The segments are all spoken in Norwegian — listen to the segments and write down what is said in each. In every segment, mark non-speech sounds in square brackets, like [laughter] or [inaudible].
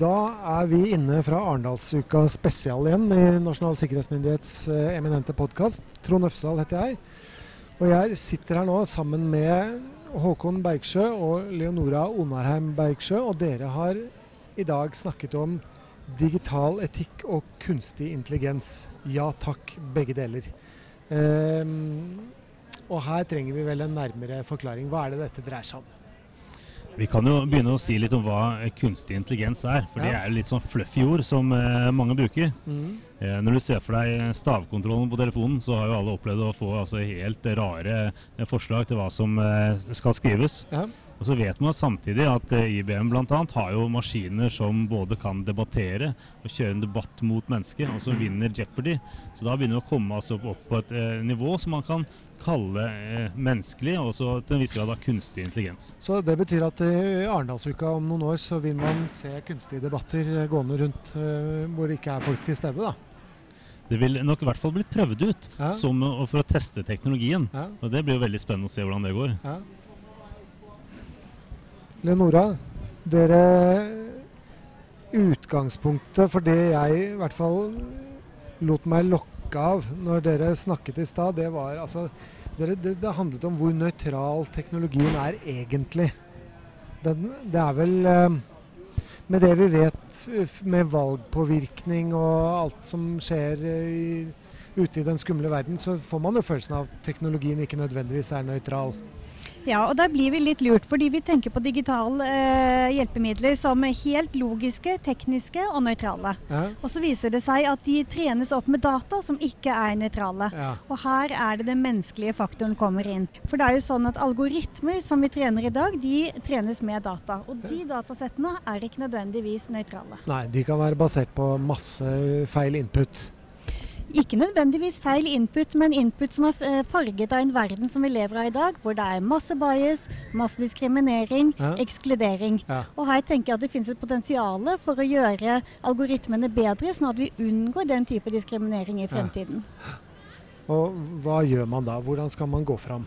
Da er vi inne fra Arendalsuka spesial igjen i Nasjonal sikkerhetsmyndighets eh, eminente podkast. Trond Øfsedal heter jeg. Og jeg sitter her nå sammen med Håkon Bergsjø og Leonora Onarheim Bergsjø. Og dere har i dag snakket om digital etikk og kunstig intelligens. Ja takk, begge deler. Um, og her trenger vi vel en nærmere forklaring. Hva er det dette dreier seg om? Vi kan jo begynne å si litt om hva kunstig intelligens er. For det er er litt sånn fluffy ord som eh, mange bruker. Mm. Eh, når du ser for deg stavkontrollen på telefonen, så har jo alle opplevd å få altså, helt rare eh, forslag til hva som eh, skal skrives. Ja. Og så vet man samtidig at eh, IBM bl.a. har jo maskiner som både kan debattere og kjøre en debatt mot mennesket, og som vinner Jeopardy. Så da begynner vi å komme altså, opp på et eh, nivå som man kan kalle eh, menneskelig, og så til en viss grad av kunstig intelligens. Så det betyr at i Arendalsuka om noen år så vil man se kunstige debatter eh, gående rundt eh, hvor det ikke er folk til stede, da. Det vil nok i hvert fall bli prøvd ut Ja. som, for å teste teknologien. Ja, Og Det blir jo veldig spennende å se hvordan det går. ja. Leonora, dere Utgangspunktet for det jeg i hvert fall lot meg lokke av når dere snakket i stad, det var altså dere, det, det handlet om hvor nøytral teknologien er egentlig. Den, det er vel eh, Med det vi vet eh, med valgpåvirkning og alt som skjer eh, i, ute i den skumle verden, så får man jo følelsen av at teknologien ikke nødvendigvis er nøytral. Ja, og da blir vi litt lurt, fordi vi tenker på digitale eh, hjelpemidler som helt logiske, tekniske og nøytrale. Ja, Og så viser det seg at de trenes opp med data som ikke er nøytrale. ja. Og her er det den menneskelige faktoren kommer inn. For det er jo sånn at algoritmer som vi trener i dag, de trenes med data. Og de datasettene er ikke nødvendigvis nøytrale. Nei, de kan være basert på masse feil input. Ikke nødvendigvis feil input, men input som er eh, farget av en verden som vi lever av i dag, hvor det er masse bias, masse diskriminering, Ja. ekskludering. Ja. Og her tenker jeg at det finnes et potensial for å gjøre algoritmene bedre, sånn at vi unngår den type diskriminering i fremtiden. Og hva gjør man da? Hvordan skal man gå fram?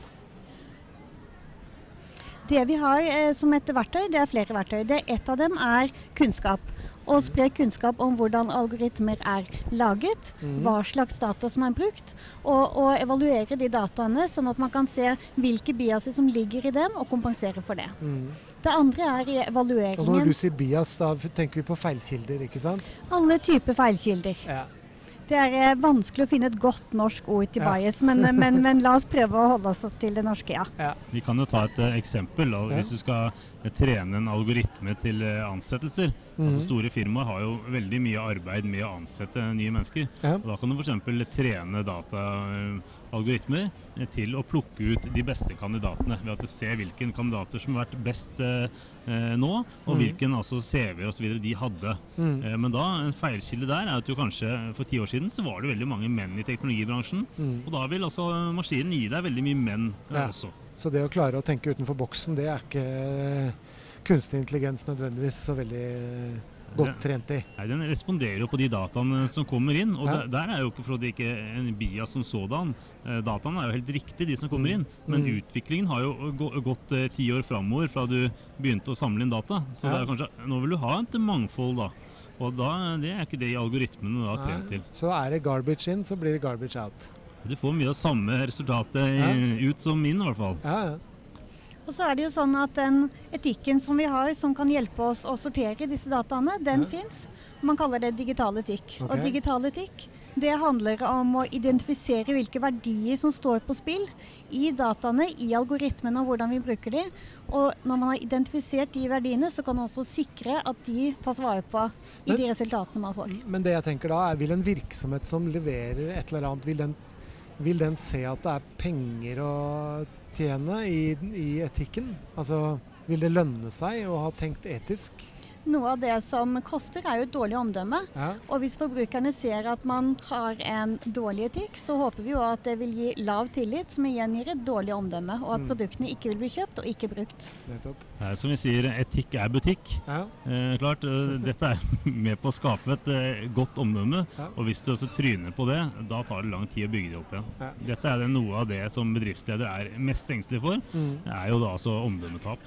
Det vi har eh, som et verktøy, det er flere verktøy. Det Et av dem er kunnskap. Å spre kunnskap om hvordan algoritmer er laget, Mhm. hva slags data som er brukt, og, og evaluere de dataene, sånn at man kan se hvilke biaser som ligger i dem, og kompensere for det. Mm. Det andre er i Og når du sier bias, da tenker vi på feilkilder, ikke sant? Alle typer feilkilder. Ja. Det er eh, vanskelig å finne et godt norsk ord til Ja. bias, men, men, men la oss prøve å holde oss til det norske, ja. Vi kan jo ta et eh, eksempel. og Hvis du skal eh, trene en algoritme til ansettelser. ansettelser. Altså Mhm. Store firmaer har jo veldig mye arbeid med å ansette nye mennesker. Ja. Og da kan du f.eks. trene dataalgoritmer til å plukke ut de beste kandidatene. Ved at du ser hvilke kandidater som har vært best eh, eh, nå, og mm. hvilken altså, CV osv. de hadde. Mm. Eh, men da, en feilkilde der er at du kanskje for ti år siden så var det veldig mange menn i teknologibransjen. Mm. Og da vil altså maskinen gi deg veldig mye menn eh, Ja. også. Så det å klare å tenke utenfor boksen, det er ikke kunstig intelligens nødvendigvis så veldig eh, godt trent i. Nei, Den responderer jo på de dataene som kommer inn. og Ja. der, der er jo ikke for det ikke en bias som sådan. Eh, dataene er jo helt riktig, de som kommer Mm. inn. Men Mm. utviklingen har jo gått eh, ti år framover fra du begynte å samle inn data. Så Ja. det kanskje, nå vil du ha et mangfold, da. Og da, det er ikke det algoritmene da er trent til. Så er det garbage in, så blir det garbage out. Du får mye av samme resultatet i, ut som min, i hvert fall. Ja, ja. Og så er det jo sånn at den etikken som vi har, som kan hjelpe oss å sortere disse dataene, den Ja. fins. Man kaller det digital etikk. Okay. Og digital etikk det handler om å identifisere hvilke verdier som står på spill i dataene, i algoritmene og hvordan vi bruker de. Og når man har identifisert de verdiene, så kan man også sikre at de tas vare på i Men- de resultatene man får. Men det jeg tenker da, er vil en virksomhet som leverer et eller annet, vil den, vil den se at det er penger å tjene i, i etikken? Altså, vil det lønne seg å ha tenkt etisk? Noe av det som koster, er jo et dårlig omdømme. Ja. Og hvis forbrukerne ser at man har en dårlig etikk, så håper vi jo at det vil gi lav tillit, som igjen gir et dårlig omdømme, og at Mm. produktene ikke vil bli kjøpt og ikke brukt. Nettopp. er som vi sier, etikk er butikk. Ja. Eh, klart, eh, Dette er [laughs] med på å skape et eh, godt omdømme. Ja. Og hvis du også tryner på det, da tar det lang tid å bygge det opp igjen. Ja. Dette er det noe av det som bedriftsleder er mest engstelig for. Mm. Er jo da altså omdømmetap.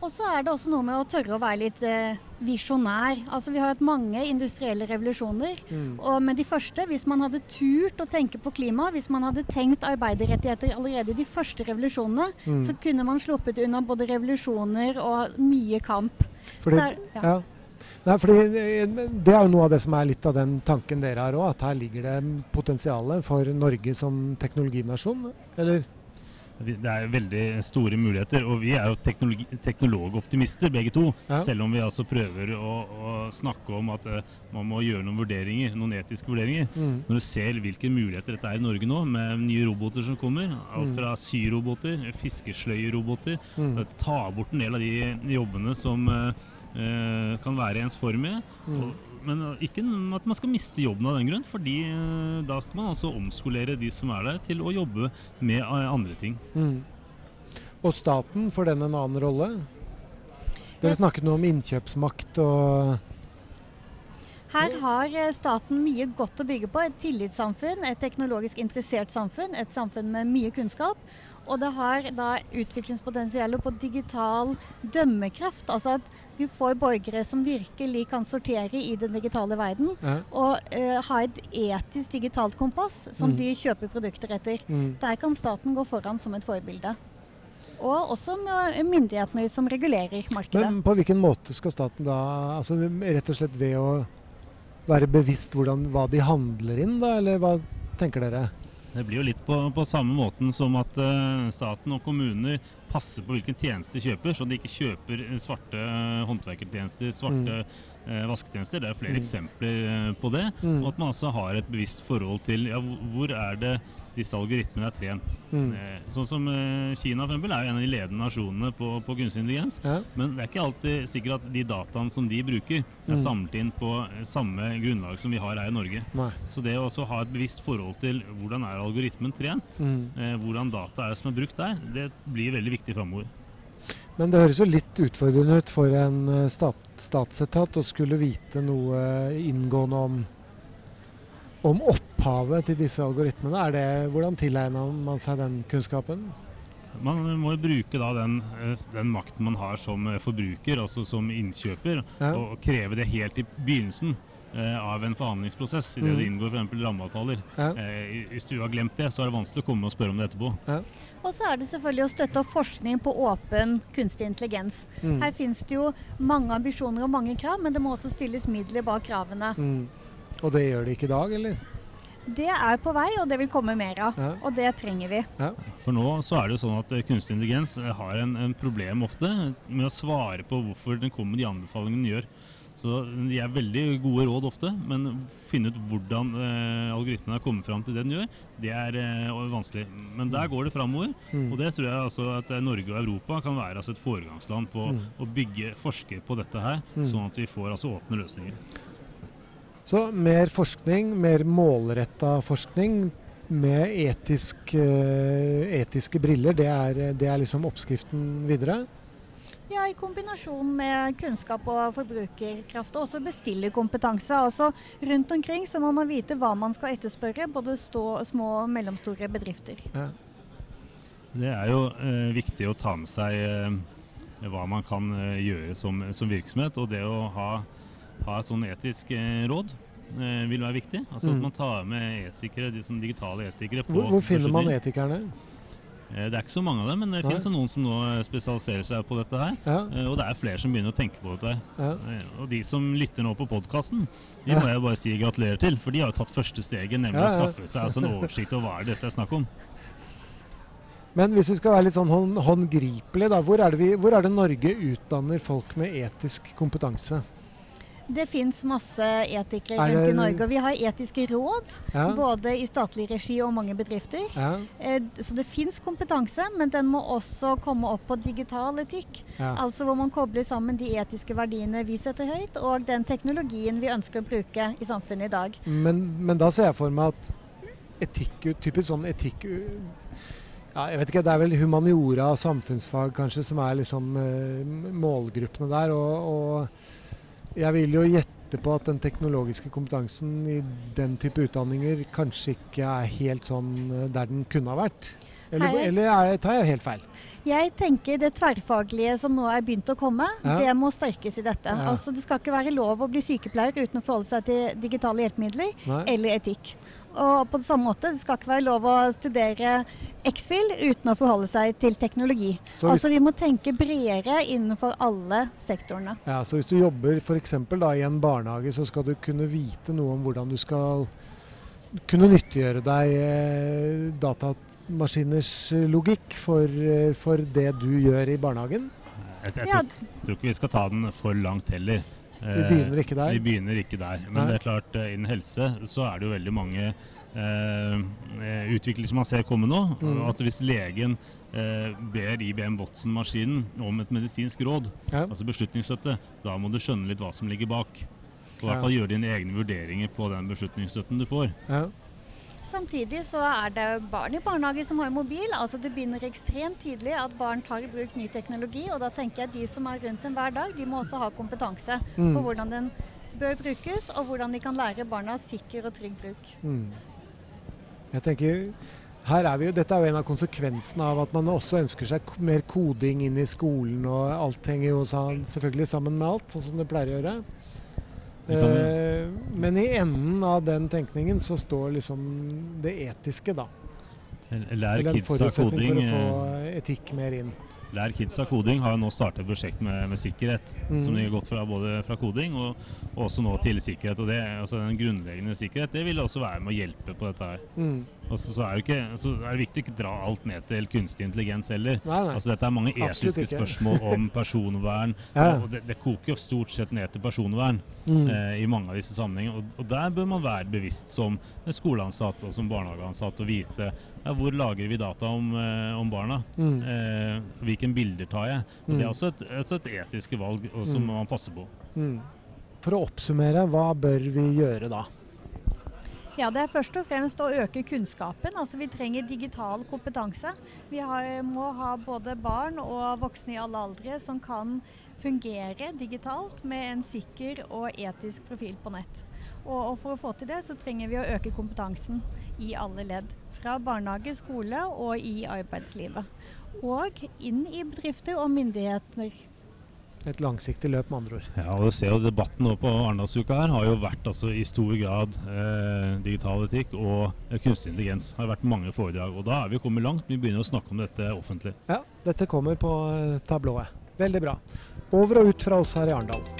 Og så er det også noe med å tørre å være litt eh, visjonær. Altså, vi har hatt mange industrielle revolusjoner. Mm. Og med de første, hvis man hadde turt å tenke på klima, hvis man hadde tenkt arbeiderrettigheter allerede i de første revolusjonene, Mm. så kunne man sluppet unna både revolusjoner og mye kamp. Fordi, der, er- ja. Nei, fordi eh, Det er jo noe av det som er litt av den tanken dere har òg, at her ligger det potensial for Norge som teknologinasjon? Eller? Det er veldig store muligheter, og vi er jo teknologoptimister begge to. Ja. Selv om vi altså prøver å, å snakke om at uh, man må gjøre noen vurderinger, noen etiske vurderinger. Mm. Når du ser hvilke muligheter dette er i Norge nå, med nye roboter som kommer, alt Mm. fra syroboter, fiskesløyeroboter, Mm. ta bort en del av de jobbene som uh, uh, kan være ensformige. Mm. Og, men eh, ikke at man skal miste jobben av den grunn, fordi eh, da skal man altså omskolere de som er der, til å jobbe med eh, andre ting. Mm. Og staten, får den en annen rolle? Dere snakket noe om innkjøpsmakt og Her har staten mye godt å bygge på. Et tillitssamfunn, et teknologisk interessert samfunn, et samfunn med mye kunnskap. Og det har da utviklingspotensialet på digital dømmekraft. Altså at vi får borgere som virkelig kan sortere i den digitale verden. ja. Og eh, ha et etisk digitalt kompass som Mm. de kjøper produkter etter. Mm. Der kan staten gå foran som et forbilde. Og også myndighetene som regulerer markedet. Men på hvilken måte skal staten da altså Rett og slett ved å være bevisst hvordan, hva de handler inn, da? Eller hva tenker dere? Det blir jo litt på, på samme måten som at uh, staten og kommuner passer på hvilken tjeneste de kjøper, så de ikke kjøper eh, svarte eh, håndverkertjenester, svarte eh, vasketjenester. Det er flere Mm. eksempler eh, på det. Mm. Og at man også har et bevisst forhold til ja, hvor- er det disse algoritmene er trent. Mm. Eh, sånn som eh, Kina for eksempel, er jo en av de ledende nasjonene på, på kunstig intelligens. Ja. Men det er ikke alltid sikkert at de dataene som de bruker, Mm. er samlet inn på eh, samme grunnlag som vi har her i Norge. Nei. Så det å også ha et bevisst forhold til hvordan er algoritmen trent, Mm. eh, hvordan data er det som er brukt der, det blir veldig viktig framover. Men det høres jo litt utfordrende ut for en eh, stat, statsetat å skulle vite noe inngående om, om opphavet til disse algoritmene. Er det, hvordan tilegner man seg den kunnskapen? Man må bruke da den, eh, den makten man har som eh, forbruker, altså som innkjøper, Ja. og kreve det helt i begynnelsen av en forhandlingsprosess, idet Mm. det inngår f.eks. rammeavtaler. Ja. Eh, hvis du har glemt det, så er det vanskelig å komme og spørre om det etterpå. Og så er det selvfølgelig å støtte opp forskning på åpen kunstig intelligens. Mm. Her finnes det jo mange ambisjoner og mange krav, men det må også stilles midler bak kravene. Mm. Og det gjør de ikke i dag, eller? Det er på vei, og det vil komme mer av. Ja. Og det trenger vi. For nå så er det jo sånn at eh, kunstig intelligens eh, har en, en problem ofte med å svare på hvorfor den kommer med de anbefalingene den gjør. Så De er veldig gode råd ofte, men finne ut hvordan eh, algoritmen har kommet fram til det den gjør, det er eh, vanskelig. Men der går det framover. Mm. Og det tror jeg altså at eh, Norge og Europa kan være altså et foregangsland på Mm. å bygge, forske på dette her, Mm. sånn at vi får altså åpne løsninger. Så mer forskning, mer målretta forskning med etisk, eh, etiske briller, det er, det er liksom oppskriften videre? Ja, I kombinasjon med kunnskap og forbrukerkraft, og også bestillerkompetanse. Altså, rundt omkring så må man vite hva man skal etterspørre, både stå, små og mellomstore bedrifter. Ja. Det er jo eh, viktig å ta med seg eh, hva man kan eh, gjøre som, som virksomhet. Og det å ha, ha et sånn etisk eh, råd eh, vil være viktig. Altså Mm. At man tar med etikere, de som digitale etikere på Hvor, hvor finner man etikerne? Eh, det er ikke så mange av dem, men det Nei. finnes noen som nå spesialiserer seg på dette her. Ja, og det er flere som begynner å tenke på dette her. ja. Og de som lytter nå på podkasten, de Ja. må jeg bare si gratulerer til. For de har jo tatt første steget, nemlig å skaffe seg altså en oversikt over hva er dette er snakk om. Men hvis vi skal være litt sånn hånd, håndgripelige, da, hvor er, vi, hvor er det Norge utdanner folk med etisk kompetanse? Det fins masse etikere Er rundt i Norge, og vi har etiske råd. Ja, Både i statlig regi og mange bedrifter. ja, Eh, Så det fins kompetanse, men den må også komme opp på digital etikk. ja. Altså hvor man kobler sammen de etiske verdiene vi setter høyt, og den teknologien vi ønsker å bruke i samfunnet i dag. Men, men da ser jeg for meg at etikk, typisk sånn etikk ja, jeg vet ikke, Det er vel humaniora og samfunnsfag kanskje som er liksom eh, målgruppene der. Og, og jeg vil jo gjette på at den teknologiske kompetansen i den type utdanninger kanskje ikke er helt sånn eh, der den kunne ha vært. Eller, eller er, tar jeg helt feil? Jeg tenker det tverrfaglige som nå er begynt å komme, Ja. det må styrkes i dette. Ja. Altså Det skal ikke være lov å bli sykepleier uten å forholde seg til digitale hjelpemidler Nei. eller etikk. Og på det samme måte, det skal ikke være lov å studere X-FIL uten å forholde seg til teknologi. Så hvis, Altså Vi må tenke bredere innenfor alle sektorene. ja, så hvis du jobber f.eks. i en barnehage, så skal du kunne vite noe om hvordan du skal kunne nyttiggjøre deg eh, datamaskiners logikk for, eh, for det du gjør i barnehagen. Jeg, jeg, Ja, tror, tror ikke vi skal ta den for langt heller. Vi Eh, begynner ikke der. Vi begynner ikke der. Men Nei. det er klart, eh, innen helse så er det jo veldig mange eh, eh, utviklinger som man ser komme nå. Mm. At hvis legen eh, ber IBM Watson-maskinen om et medisinsk råd, Ja. altså beslutningsstøtte, da må du skjønne litt hva som ligger bak. Og i hvert fall gjøre dine egne vurderinger på den beslutningsstøtten du får. Ja. Samtidig så er det barn i barnehage som har mobil. altså Det begynner ekstremt tidlig at barn tar i bruk ny teknologi. og Da tenker jeg at de som er rundt dem hver dag, de må også ha kompetanse Mm. på hvordan den bør brukes, og hvordan de kan lære barna sikker og trygg bruk. Mm. Jeg tenker her er vi jo, Dette er jo en av konsekvensene av at man også ønsker seg mer koding inn i skolen. og Alt henger jo selvfølgelig sammen med alt, sånn som det pleier å gjøre. Eh, men i enden av den tenkningen så står liksom det etiske, da. Lær Eller en forutsetning koding. for å eh, få etikk mer inn. Lær kidsa koding har jo nå startet et prosjekt med, med sikkerhet. Mm. Som de har gått fra både fra koding og, og også nå til sikkerhet. Og det, altså Den grunnleggende sikkerhet det vil også være med å hjelpe på dette her. Mm. Og så, så, er det ikke, så er det viktig å ikke dra alt ned til kunstig intelligens heller. Nei, nei. Altså Dette er mange etiske spørsmål om [laughs] personvern. Ja. og det, det koker jo stort sett ned til personvern Mm. eh, i mange av disse sammenhengene. Og, og der bør man være bevisst som skoleansatt og som barnehageansatt og vite ja, hvor lagrer vi data om, eh, om barna. Mm. Eh, hvilken bilder tar jeg? Og Mm. Det er også et, også et etiske valg som Mm. man passer på. Mm. For å oppsummere, hva bør vi gjøre da? Ja, Det er først og fremst å øke kunnskapen. altså Vi trenger digital kompetanse. Vi har, må ha både barn og voksne i alle aldre som kan fungere digitalt med en sikker og etisk profil på nett. Og, og For å få til det, så trenger vi å øke kompetansen i alle ledd. Fra barnehage, skole og i arbeidslivet. Og inn i bedrifter og myndigheter. Et langsiktig løp, med andre ord. Ja, og du ser jo Debatten nå på Arendalsuka her har jo vært altså, i stor grad eh, digital etikk og eh, kunstig intelligens. Det har vært mange foredrag. og Da er vi kommet langt. Vi begynner å snakke om dette offentlig. Ja, dette kommer på eh, tablået. Veldig bra. Over og ut fra oss her i Arendal.